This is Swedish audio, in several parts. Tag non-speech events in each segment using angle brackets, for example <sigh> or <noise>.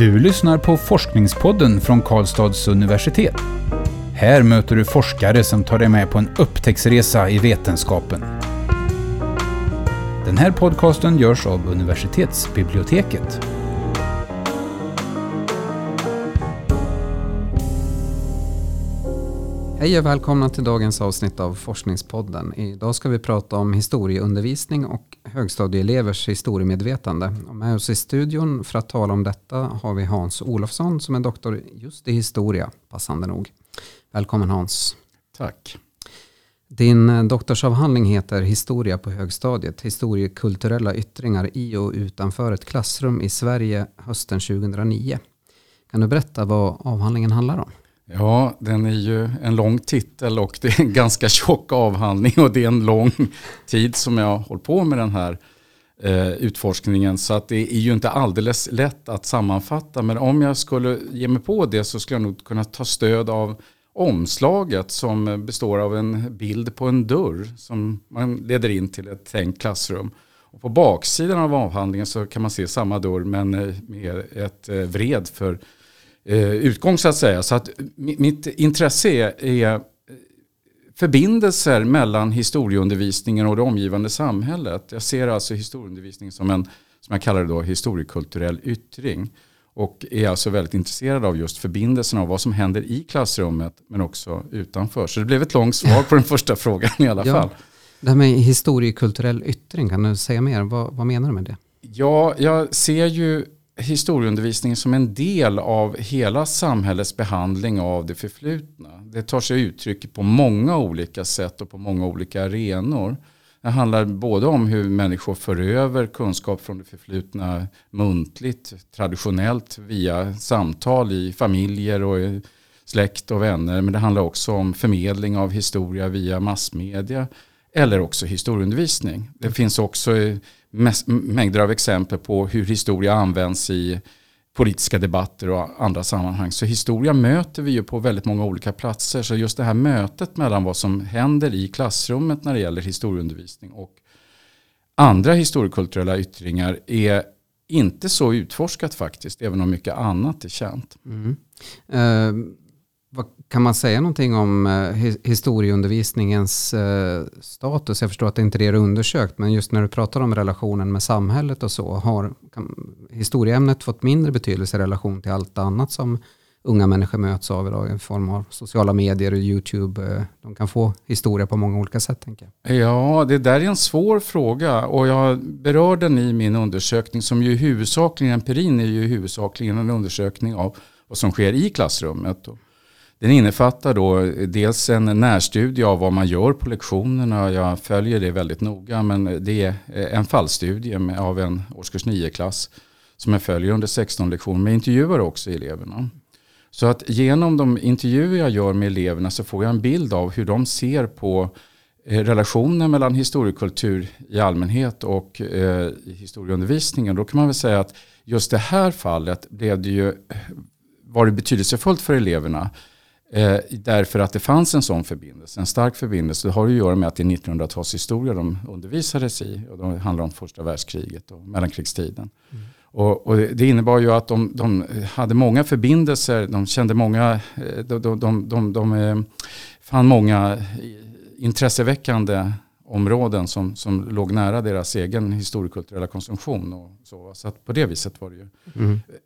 Du lyssnar på Forskningspodden från Karlstads universitet. Här möter du forskare som tar dig med på en upptäcktsresa i vetenskapen. Den här podcasten görs av universitetsbiblioteket. Hej och välkomna till dagens avsnitt av Forskningspodden. Idag ska vi prata om historieundervisning och högstadieelevers historiemedvetande. Och med oss i studion för att tala om detta har vi Hans Olofsson som är doktor just i historia, passande nog. Välkommen Hans. Tack. Din doktorsavhandling heter Historia på högstadiet, historiekulturella yttringar i och utanför ett klassrum i Sverige hösten 2009. Kan du berätta vad avhandlingen handlar om? Ja, den är ju en lång titel och det är en ganska tjock avhandling och det är en lång tid som jag har hållit på med den här eh, utforskningen. Så att det är ju inte alldeles lätt att sammanfatta. Men om jag skulle ge mig på det så skulle jag nog kunna ta stöd av omslaget som består av en bild på en dörr som man leder in till ett tänkt klassrum. Och på baksidan av avhandlingen så kan man se samma dörr men eh, med ett eh, vred för utgång så att säga. Så att mitt intresse är, är förbindelser mellan historieundervisningen och det omgivande samhället. Jag ser alltså historieundervisning som en, som jag kallar det då, historiekulturell yttring. Och är alltså väldigt intresserad av just förbindelserna av vad som händer i klassrummet men också utanför. Så det blev ett långt svar på den första frågan i alla Ja. fall. Det här med historiekulturell yttring, kan du säga mer? Vad, vad menar du med det? Ja, jag ser ju historieundervisningen som en del av hela samhällets behandling av det förflutna. Det tar sig uttryck på många olika sätt och på många olika arenor. Det handlar både om hur människor för över kunskap från det förflutna muntligt, traditionellt via samtal i familjer och i släkt och vänner. Men det handlar också om förmedling av historia via massmedia eller också historieundervisning. Det finns också eh, mängder av exempel på hur historia används i politiska debatter och andra sammanhang. Så historia möter vi ju på väldigt många olika platser. Så just det här mötet mellan vad som händer i klassrummet när det gäller historieundervisning och andra historiekulturella yttringar är inte så utforskat faktiskt, även om mycket annat är känt. Mm. Vad, kan man säga någonting om eh, historieundervisningens eh, status? Jag förstår att det inte är det du undersökt, men just när du pratar om relationen med samhället och så, har kan, historieämnet fått mindre betydelse i relation till allt annat som unga människor möts av idag i form av sociala medier och YouTube. Eh, de kan få historia på många olika sätt, tänker jag. Ja, det där är en svår fråga och jag berör den i min undersökning som ju huvudsakligen, empirin är ju huvudsakligen en undersökning av vad som sker i klassrummet. Den innefattar då eh, dels en närstudie av vad man gör på lektionerna. Jag följer det väldigt noga men det är eh, en fallstudie av en årskurs 9-klass som jag följer under 16 lektioner. Men jag intervjuar också eleverna. Så att genom de intervjuer jag gör med eleverna så får jag en bild av hur de ser på eh, relationen mellan historiekultur i allmänhet och eh, historieundervisningen. Då kan man väl säga att just det här fallet blev det ju, var det betydelsefullt för eleverna. Eh, därför att det fanns en sån förbindelse, en stark förbindelse. Det har att göra med att det är 1900-talshistoria de undervisades i. Och det handlar om första världskriget och mellankrigstiden. Och, och det innebar ju att de, de hade många förbindelser, de kände många, eh, de, de, de, de, de eh, fann många intresseväckande områden som, som låg nära deras egen historiekulturella konsumtion. Och så så på det viset var det ju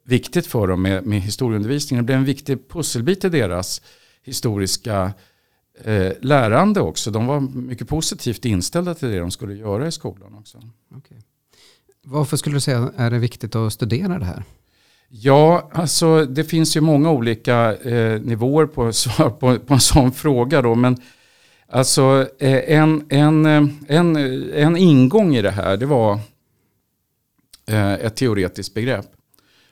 viktigt för dem med, med historieundervisningen. Det blev en viktig pusselbit i deras historiska eh, lärande också. De var mycket positivt inställda till det de skulle göra i skolan också. Okej. Varför skulle du säga är det viktigt att studera det här? Ja, alltså det finns ju många olika eh, nivåer på svar på, på en sån fråga då. Men alltså eh, en, en, eh, en, eh, en ingång i det här det var ett teoretiskt begrepp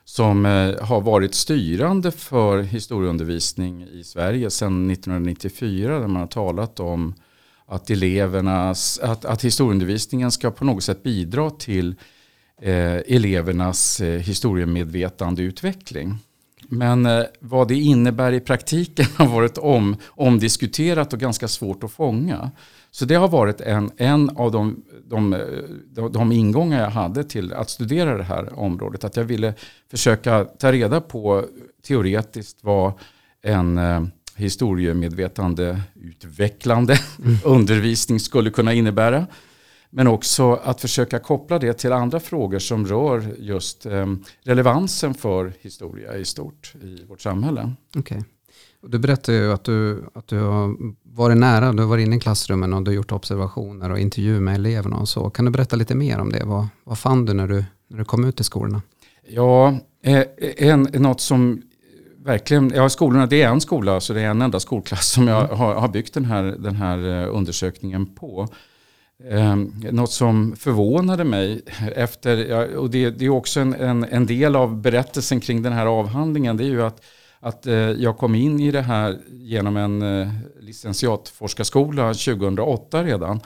som har varit styrande för historieundervisning i Sverige sedan 1994 där man har talat om att elevernas, att, att historieundervisningen ska på något sätt bidra till eh, elevernas eh, historiemedvetandeutveckling men eh, vad det innebär i praktiken <laughs> har varit om, omdiskuterat och ganska svårt att fånga. Så det har varit en, en av de, de, de, de ingångar jag hade till att studera det här området. Att jag ville försöka ta reda på teoretiskt vad en eh, historiemedvetande utvecklande mm. <laughs> undervisning skulle kunna innebära. Men också att försöka koppla det till andra frågor som rör just eh, relevansen för historia i stort i vårt samhälle. Okay. Du berättade ju att du, att du har varit nära, du har varit inne i klassrummen och du har gjort observationer och intervjuer med eleverna och så. Kan du berätta lite mer om det? Vad, vad fann du när, du när du kom ut till skolorna? Ja, eh, en, något som verkligen, ja skolorna, det är en skola, så det är en enda skolklass som jag mm. har, har byggt den här, den här eh, undersökningen på. Eh, något som förvånade mig efter, och det, det är också en, en, en, del av berättelsen kring den här avhandlingen, det är ju att, att eh, jag kom in i det här genom en eh, licentiatforskarskola 2008 redan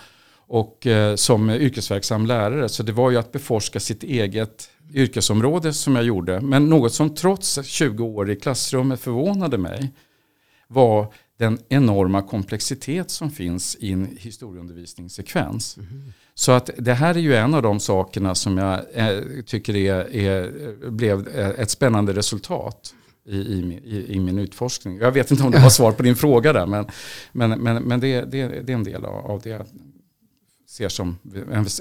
och eh, som yrkesverksam lärare. Så det var ju att beforska sitt eget yrkesområde som jag gjorde. Men något som trots 20 år i klassrummet förvånade mig var den enorma komplexitet som finns i en historieundervisningssekvens. Mm. Så att det här är ju en av de sakerna som jag eh, tycker är, är, blev ett spännande resultat i, i, i, min utforskning. Jag vet inte om det var svar på din fråga där, men, men, men, men det, det, det är en del av, av det jag ser som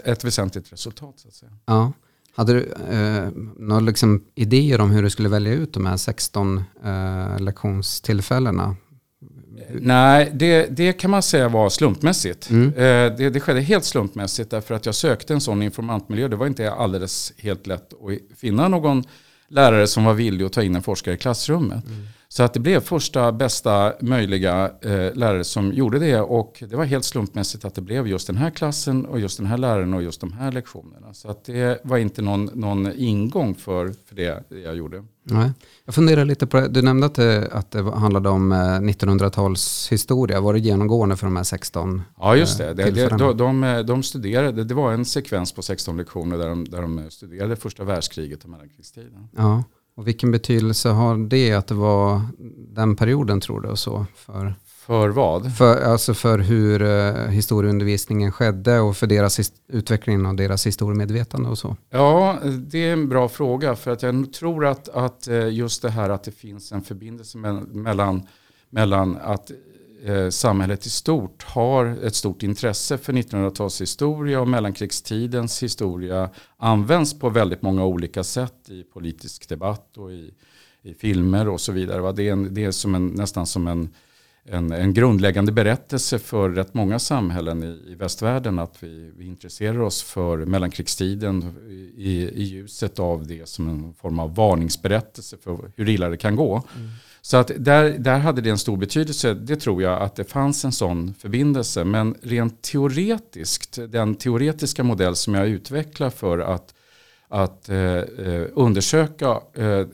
ett väsentligt resultat. Så att säga. Ja. Hade du eh, några liksom idéer om hur du skulle välja ut de här 16 eh, lektionstillfällena? Nej, det, det kan man säga var slumpmässigt. Mm. Eh, det, det skedde helt slumpmässigt därför att jag sökte en sån informantmiljö. Det var inte alldeles helt lätt att finna någon lärare som var villig att ta in en forskare i klassrummet. Mm. Så att det blev första bästa möjliga eh, lärare som gjorde det och det var helt slumpmässigt att det blev just den här klassen och just den här läraren och just de här lektionerna. Så att det var inte någon, någon ingång för, för det jag gjorde. Nej. Jag funderar lite på det. Du nämnde att det, att det handlade om 1900-tals eh, historia. Var det genomgående för de här 16 Ja, just det. det, det de, de, de, studerade, det var en sekvens på 16 lektioner där de, där de studerade första världskriget och mellankrigstiden. Ja. Och vilken betydelse har det att det var den perioden tror du? Och så för, för vad? För, alltså för hur uh, historieundervisningen skedde och för deras utvecklingen av deras historiemedvetande och så? Ja, det är en bra fråga. För att jag tror att, att eh, just det här att det finns en förbindelse mellan, mellan att eh, samhället i stort har ett stort intresse för 1900-talshistoria och mellankrigstidens historia används på väldigt många olika sätt i politisk debatt och i, i filmer och så vidare. Det är, en, det är som en, nästan som en, en, en, grundläggande berättelse för rätt många samhällen i, i västvärlden att vi, vi intresserar oss för mellankrigstiden i, i ljuset av det som en form av varningsberättelse för hur illa det kan gå. Mm. Så att där, där hade det en stor betydelse, det tror jag, att det fanns en sån förbindelse. Men rent teoretiskt, den teoretiska modell som jag utvecklar för att, att eh, eh undersöka eh,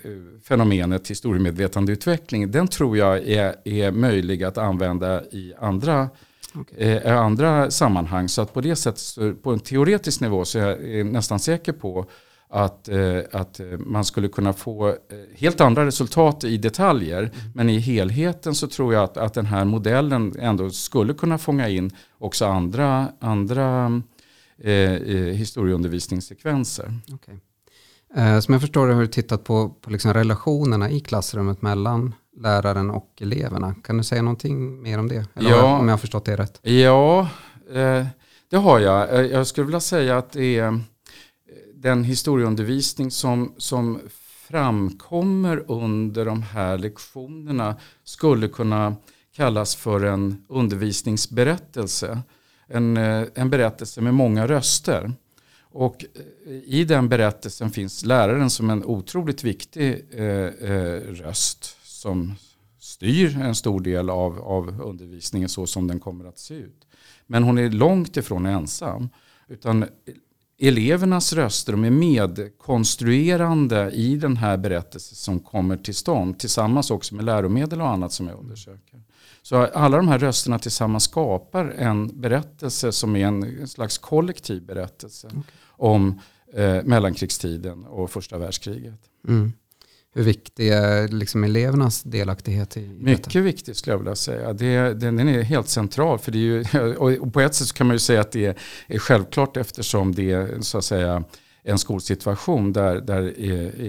fenomenet historiemedvetandeutveckling, den tror jag är, är möjlig att använda i andra Okay. Eh, andra sammanhang. Så att på det sättet, på en teoretisk nivå så är jag nästan säker på att, eh, att man skulle kunna få eh, helt andra resultat i detaljer. Mm. Men i helheten så tror jag att, att den här modellen ändå skulle kunna fånga in också andra, andra eh, eh historieundervisningssekvenser. Okay. Eh, som jag förstår det har du tittat på, på liksom relationerna i klassrummet mellan läraren och eleverna. Kan du säga någonting mer om det? Eller ja, om jag har förstått det rätt? Ja, eh, det har jag. Jag skulle vilja säga att det är den historieundervisning som, som framkommer under de här lektionerna skulle kunna kallas för en undervisningsberättelse. En, eh, en berättelse med många röster. Och eh, i den berättelsen finns läraren som en otroligt viktig eh, eh, röst som styr en stor del av, av undervisningen så som den kommer att se ut. Men hon är långt ifrån ensam. Utan elevernas röster, de är medkonstruerande i den här berättelsen som kommer till stånd. Tillsammans också med läromedel och annat som jag undersöker. Så alla de här rösterna tillsammans skapar en berättelse som är en slags kollektiv berättelse okay. om eh, mellankrigstiden och första världskriget. Mm. hur viktig är liksom elevernas delaktighet i Mycket detta? viktigt skulle jag vilja säga. Det, den, den är helt central. För det är ju, <laughs> och på ett sätt kan man ju säga att det är självklart eftersom det är så att säga, en skolsituation där, där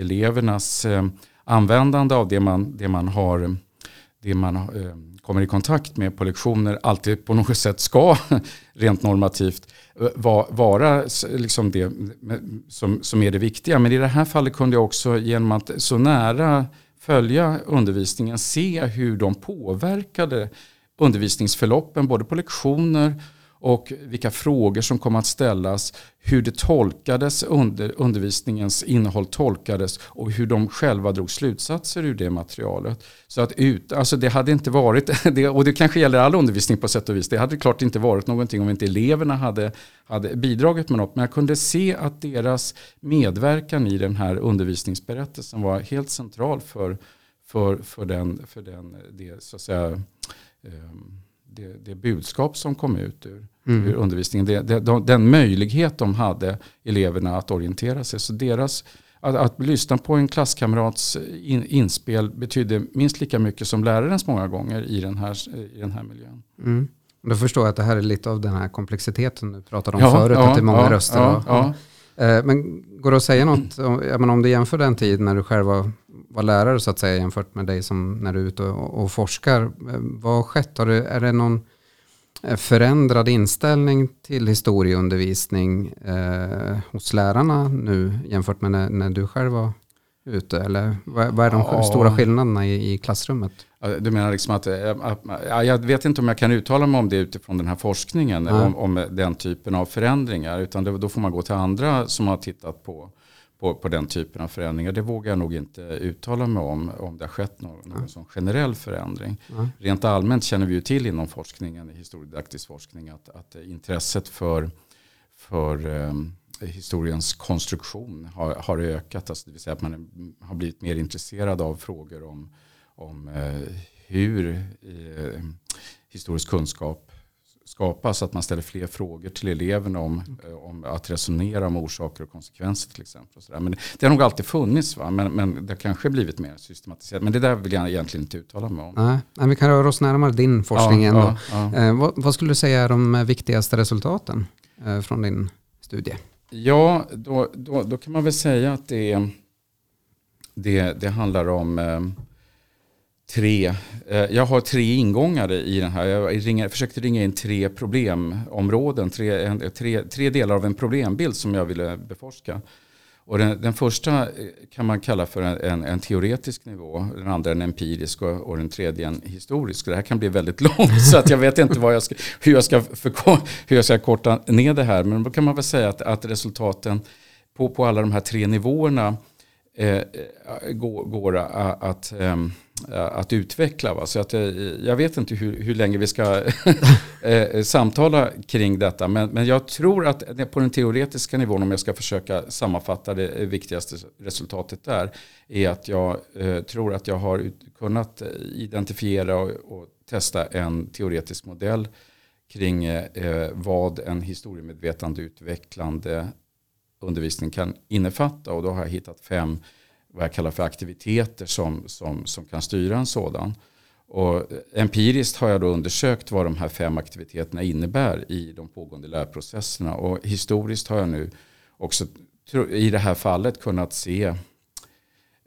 elevernas eh, användande av det man, det man har det man eh, kommer i kontakt med på lektioner alltid på något sätt ska <laughs> rent normativt eh, vara liksom det som, som är det viktiga. Men i det här fallet kunde jag också genom att så nära följa undervisningen se hur de påverkade undervisningsförloppen både på lektioner och vilka frågor som kom att ställas, hur det tolkades, under, undervisningens innehåll tolkades och hur de själva drog slutsatser ur det materialet. Så att ut, alltså det hade inte varit, <laughs> det, och det kanske gäller all undervisning på sätt och vis, det hade klart inte varit någonting om inte eleverna hade, hade bidragit med något. Men jag kunde se att deras medverkan i den här undervisningsberättelsen var helt central för, för, för, den, för den, det, så att säga, um, det, det budskap som kom ut ur, mm. ur undervisningen. Det, det, de, den möjlighet de hade, eleverna, att orientera sig. Så deras, att, att lyssna på en klasskamrats in, inspel betydde minst lika mycket som lärarens många gånger i den här, i den här miljön. Mm. Då förstår jag att det här är lite av den här komplexiteten du pratade om ja, förut, ja, att det är många ja, röster. Ja, eh, Men går det att säga något, om, om du jämför den tid när du själv var, var lärare så att säga jämfört med dig som när du är ute och, och forskar. Eh, vad har skett? Har du, är det någon Eh, förändrad inställning till historieundervisning eh, hos lärarna nu jämfört med när, när, du själv var ute? Eller vad, vad är de ja. stora skillnaderna i, i, klassrummet? Du menar liksom att, eh, jag vet inte om jag kan uttala mig om det utifrån den här forskningen, om, om, den typen av förändringar, utan det, då får man gå till andra som har tittat på på, på den typen av förändringar. Det vågar jag nog inte uttala mig om, om det har skett någon, någon sån generell förändring. Mm. Rent allmänt känner vi ju till inom forskningen, i historiedidaktisk forskning, att, att intresset för, för um, historiens konstruktion har, har ökat. Alltså det vill säga att man har blivit mer intresserad av frågor om, om uh, hur uh, historisk kunskap skapas. Att man ställer fler frågor till eleverna om, mm. om att resonera om orsaker och konsekvenser till exempel. Och men det har nog alltid funnits, va? Men, men det har kanske blivit mer systematiserat. Men det där vill jag egentligen inte uttala mig om. Nej, men vi kan röra oss närmare din forskning ja, ändå. Ja, ja. Eh, vad, vad, skulle du säga är de viktigaste resultaten eh, från din studie? Ja, då, då, då kan man väl säga att det, det, det handlar om eh, tre, eh, jag har tre ingångar i den här. Jag ringa, försökte ringa in tre problemområden, tre, tre, tre delar av en problembild som jag ville beforska. Och den, den första eh, kan man kalla för en, en, en, teoretisk nivå, den andra en empirisk och, och den tredje en historisk. Det här kan bli väldigt <laughs> långt så att jag vet inte vad jag ska, hur, jag ska hur jag ska korta ner det här. Men då kan man väl säga att, att resultaten på, på alla de här tre nivåerna eh, eh går, går eh, att, att Eh, Eh, att utveckla. Va? Så att, eh, jag vet inte hur, hur länge vi ska <laughs> eh, samtala kring detta. Men, men jag tror att på den teoretiska nivån, om jag ska försöka sammanfatta det viktigaste resultatet där, är att jag tror att jag har kunnat identifiera och, och, testa en teoretisk modell kring eh, vad en historiemedvetande utvecklande undervisning kan innefatta. Och då har jag hittat fem vad jag kallar för aktiviteter som, som, som kan styra en sådan. Och empiriskt har jag då undersökt vad de här fem aktiviteterna innebär i de pågående lärprocesserna. Och historiskt har jag nu också i det här fallet kunnat se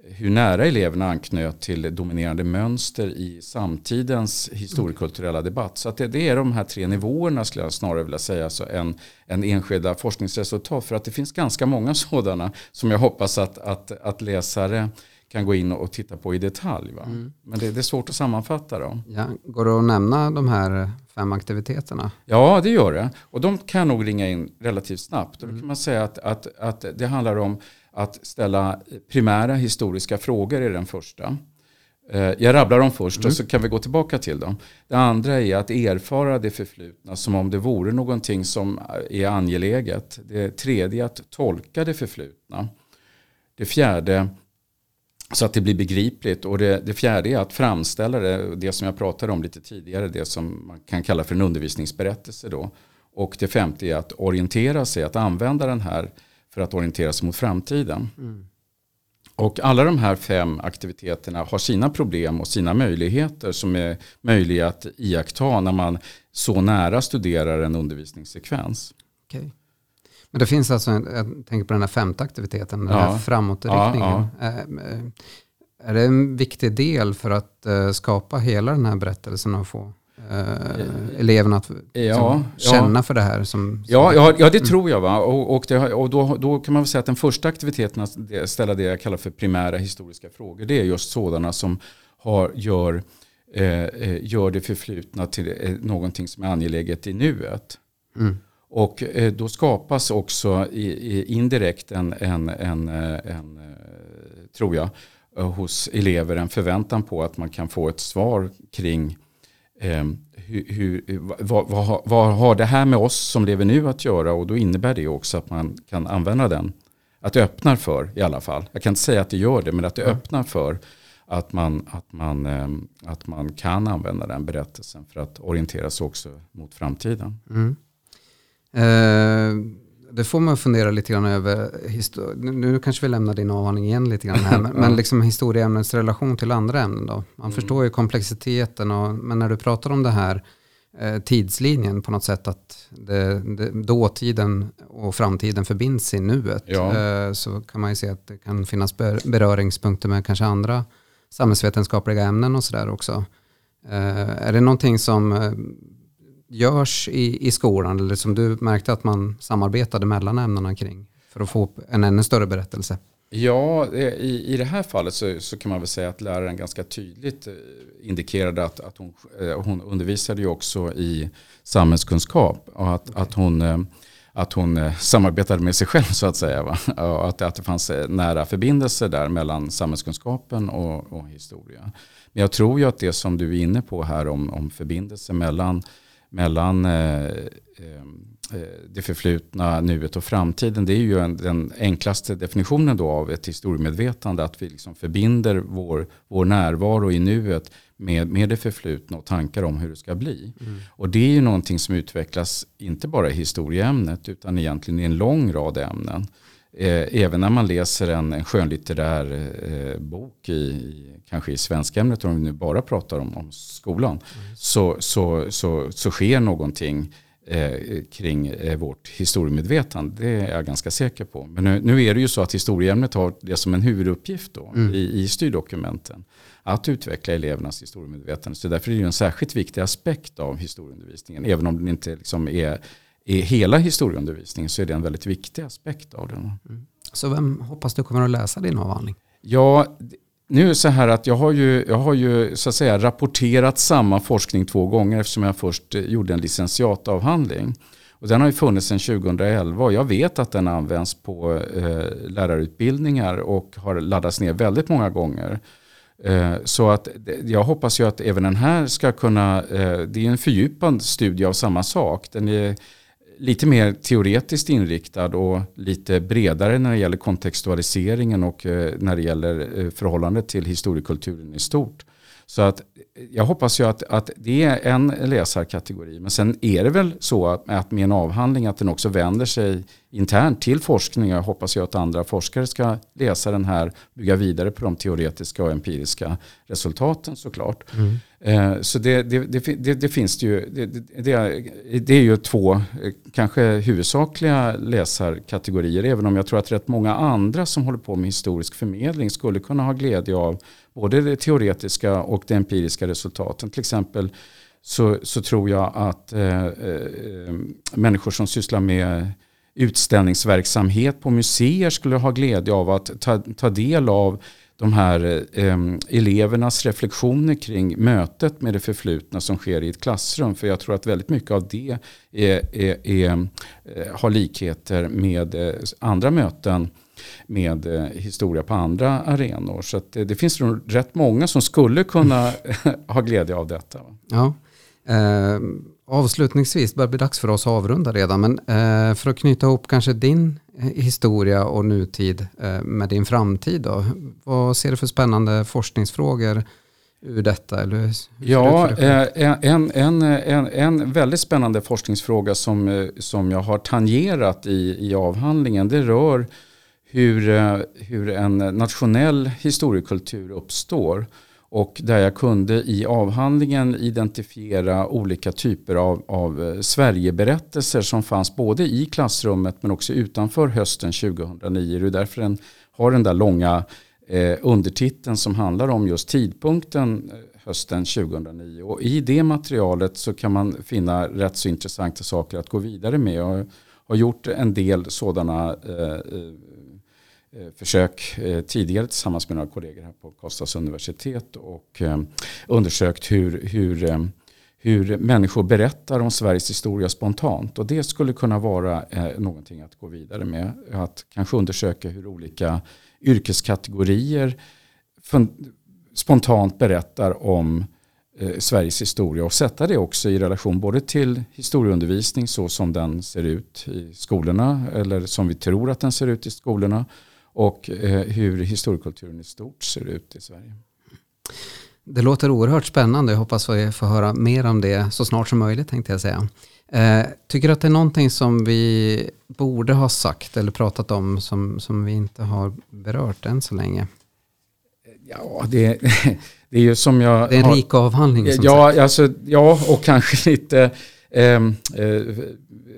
hur nära eleverna anknöt till dominerande mönster i samtidens historiekulturella debatt. Så att det, det, är de här tre nivåerna skulle jag snarare vilja säga, alltså en, en enskilda forskningsresultat. För att det finns ganska många sådana som jag hoppas att, att, att läsare kan gå in och titta på i detalj. Mm. Men det, det, är svårt att sammanfatta dem. Ja, går det att nämna de här fem aktiviteterna? Ja, det gör det. Och de kan nog ringa in relativt snabbt. Och då mm. kan man säga att, att, att det handlar om att ställa primära historiska frågor är den första. Eh, jag rabblar dem först mm. och så kan vi gå tillbaka till dem. Det andra är att erfara det förflutna som om det vore någonting som är angeläget. Det tredje är att tolka det förflutna. Det fjärde så att det blir begripligt. Och det, det, fjärde är att framställa det, det som jag pratade om lite tidigare, det som man kan kalla för en undervisningsberättelse. Då. Och det femte är att orientera sig, att använda den här för att orientera sig mot framtiden. Mm. Och alla de här fem aktiviteterna har sina problem och sina möjligheter som är möjliga att iaktta när man så nära studerar en undervisningssekvens. Okay. Men det finns alltså, en, jag tänker på den här femte aktiviteten, den ja. här framåtriktningen. Ja, ja. Eh, är det en viktig del för att uh, skapa hela den här berättelsen och få uh, eleverna att ja, känna för det här? Som, som ja, ja, ja, det mm. tror jag. Va? Och, och, det, och då, då, kan man väl säga att den första aktiviteten, att ställa det jag kallar för primära historiska frågor, det är just sådana som har, gör, eh, gör det förflutna till eh, någonting som är angeläget i nuet. Mm. Och eh, då skapas också i, i indirekt en, en, en, en, tror jag, Eh, hos elever en förväntan på att man kan få ett svar kring eh, hur, hur, vad, vad, vad, har det här med oss som lever nu att göra och då innebär det också att man kan använda den. Att det öppnar för i alla fall. Jag kan inte säga att det gör det men att det mm. öppnar för att man, att, man, eh, att man kan använda den berättelsen för att orientera sig också mot framtiden. Mm. Eh det får man fundera lite grann över. Nu kanske vi lämnar din avhandling igen lite grann här. Men, <laughs> men liksom historieämnets relation till andra ämnen då. Man mm. förstår ju komplexiteten. Och, men när du pratar om det här eh, tidslinjen på något sätt att det, det, dåtiden och framtiden förbinds i nuet. Ja. Eh, så kan man ju se att det kan finnas beröringspunkter med kanske andra samhällsvetenskapliga ämnen och sådär också. Eh, är det någonting som eh, görs i, i skolan eller som du märkte att man samarbetade mellan ämnena kring för att få en ännu större berättelse? Ja, i, i det här fallet så, så kan man väl säga att läraren ganska tydligt eh, indikerade att, att hon, eh, hon undervisade ju också i samhällskunskap och att, okay. att hon eh, att hon samarbetade med sig själv så att säga. Va? Och att, att det fanns nära förbindelser där mellan samhällskunskapen och, och historia. Men jag tror ju att det som du är inne på här om, om förbindelser mellan mellan eh, eh, eh, det förflutna, nuet och framtiden. Det är ju en, den enklaste definitionen då av ett historiemedvetande. Att vi liksom förbinder vår, vår närvaro i nuet med, med det förflutna och tankar om hur det ska bli. Mm. Och det är ju någonting som utvecklas inte bara i historieämnet utan egentligen i en lång rad ämnen. Eh, även när man läser en, en skönlitterär eh, bok i, kanske i svenskämnet, om vi nu bara pratar om, om skolan, mm. så, så, så, så sker någonting eh, kring eh, vårt historiemedvetande. Det är jag ganska säker på. Men nu, nu, är det ju så att historieämnet har det som en huvuduppgift då, mm. i, i styrdokumenten. Att utveckla elevernas historiemedvetande. Så därför är det ju en särskilt viktig aspekt av historieundervisningen. Även om den inte liksom är i hela historieundervisningen så är det en väldigt viktig aspekt av den. Mm. Så vem hoppas du kommer att läsa din avhandling? Ja, nu är det så här att jag har ju, jag har ju så att säga rapporterat samma forskning två gånger eftersom jag först gjorde en licentiatavhandling. Och den har ju funnits sedan 2011 och jag vet att den används på eh, lärarutbildningar och har laddats ner väldigt många gånger. Eh, så att jag hoppas ju att även den här ska kunna, eh, det är en fördjupad studie av samma sak. Den är lite mer teoretiskt inriktad och lite bredare när det gäller kontextualiseringen och eh, när det gäller eh, förhållandet till historiekulturen i stort. Så att eh, jag hoppas ju att, att det är en läsarkategori. Men sen är det väl så att, att med en avhandling att den också vänder sig internt till forskning. Jag hoppas ju att andra forskare ska läsa den här, bygga vidare på de teoretiska och empiriska resultaten såklart. Mm. Eh, så det, det, det, det, finns det ju, det, är ju två eh, kanske huvudsakliga läsarkategorier. Även om jag tror att rätt många andra som håller på med historisk förmedling skulle kunna ha glädje av både det teoretiska och det empiriska resultaten. Till exempel så, så tror jag att eh, eh, människor som sysslar med utställningsverksamhet på museer skulle ha glädje av att ta, ta del av de här eh, elevernas reflektioner kring mötet med det förflutna som sker i ett klassrum. För jag tror att väldigt mycket av det är, är, är, eh, har likheter med eh, andra möten med eh, historia på andra arenor. Så det, eh, det, finns nog rätt många som skulle kunna <laughs> ha glädje av detta. Ja. Eh, avslutningsvis, det börjar bli dags för oss att avrunda redan, men eh, för att knyta ihop kanske din historia och nutid eh, med din framtid då. Vad ser du för spännande forskningsfrågor ur detta? Eller ja, eh, en, en, en, en väldigt spännande forskningsfråga som, eh, som jag har tangerat i, i avhandlingen det rör hur, hur en nationell historiekultur uppstår. Och där jag kunde i avhandlingen identifiera olika typer av, av eh, Sverigeberättelser som fanns både i klassrummet men också utanför hösten 2009. Det är därför den har den där långa eh, undertiteln som handlar om just tidpunkten eh, hösten 2009. Och i det materialet så kan man finna rätt så intressanta saker att gå vidare med. Jag har gjort en del sådana Eh, eh Eh, försök eh, tidigare tillsammans med några kollegor här på Karlstads universitet och eh, undersökt hur, hur, hur människor berättar om Sveriges historia spontant. Och det skulle kunna vara någonting att gå vidare med. Att kanske undersöka hur olika yrkeskategorier spontant berättar om Sveriges historia och sätta det också i relation både till historieundervisning så som den ser ut i skolorna eller som vi tror att den ser ut i skolorna och eh, hur historiekulturen i stort ser ut i Sverige. Det låter oerhört spännande. Jag hoppas vi får höra mer om det så snart som möjligt tänkte jag säga. Eh, tycker du att det är någonting som vi borde ha sagt eller pratat om som, som vi inte har berört än så länge? Ja, det, <laughs> det är ju som jag... Det är en rik avhandling. Som ja, sagt. Alltså, ja, och kanske <laughs> lite... Eh, eh,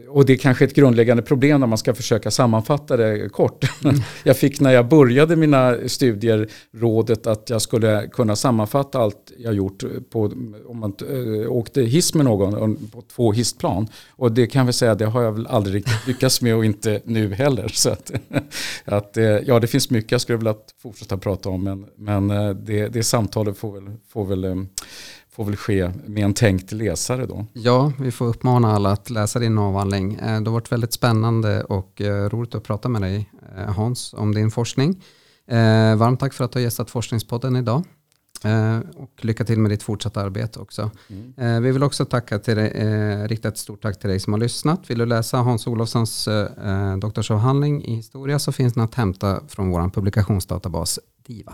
och det är kanske ett grundläggande problem när man ska försöka sammanfatta det kort. Mm. <laughs> Jag fick när jag började mina studier rådet att jag skulle kunna sammanfatta allt jag gjort på, om man äh, åkte hiss med någon på två hissplan. Och det kan vi säga, det har jag väl aldrig riktigt lyckats med och inte nu heller. Så att, <laughs> att, eh, ja, det finns mycket jag skulle vilja fortsätta prata om men, men eh, det, det samtalet får väl, får väl får väl ske med en tänkt läsare då. Ja, vi får uppmana alla att läsa din avhandling. Eh, det har varit väldigt spännande och eh, roligt att prata med dig eh, Hans om din forskning. Varmt tack för att du har gästat Forskningspodden idag. Och lycka till med ditt fortsatta arbete också. Mm. Vi vill också tacka till dig, rikta ett stort tack till dig som har lyssnat. Vill du läsa Hans Olofssons doktorsavhandling i historia så finns den att hämta från vår publikationsdatabas DIVA.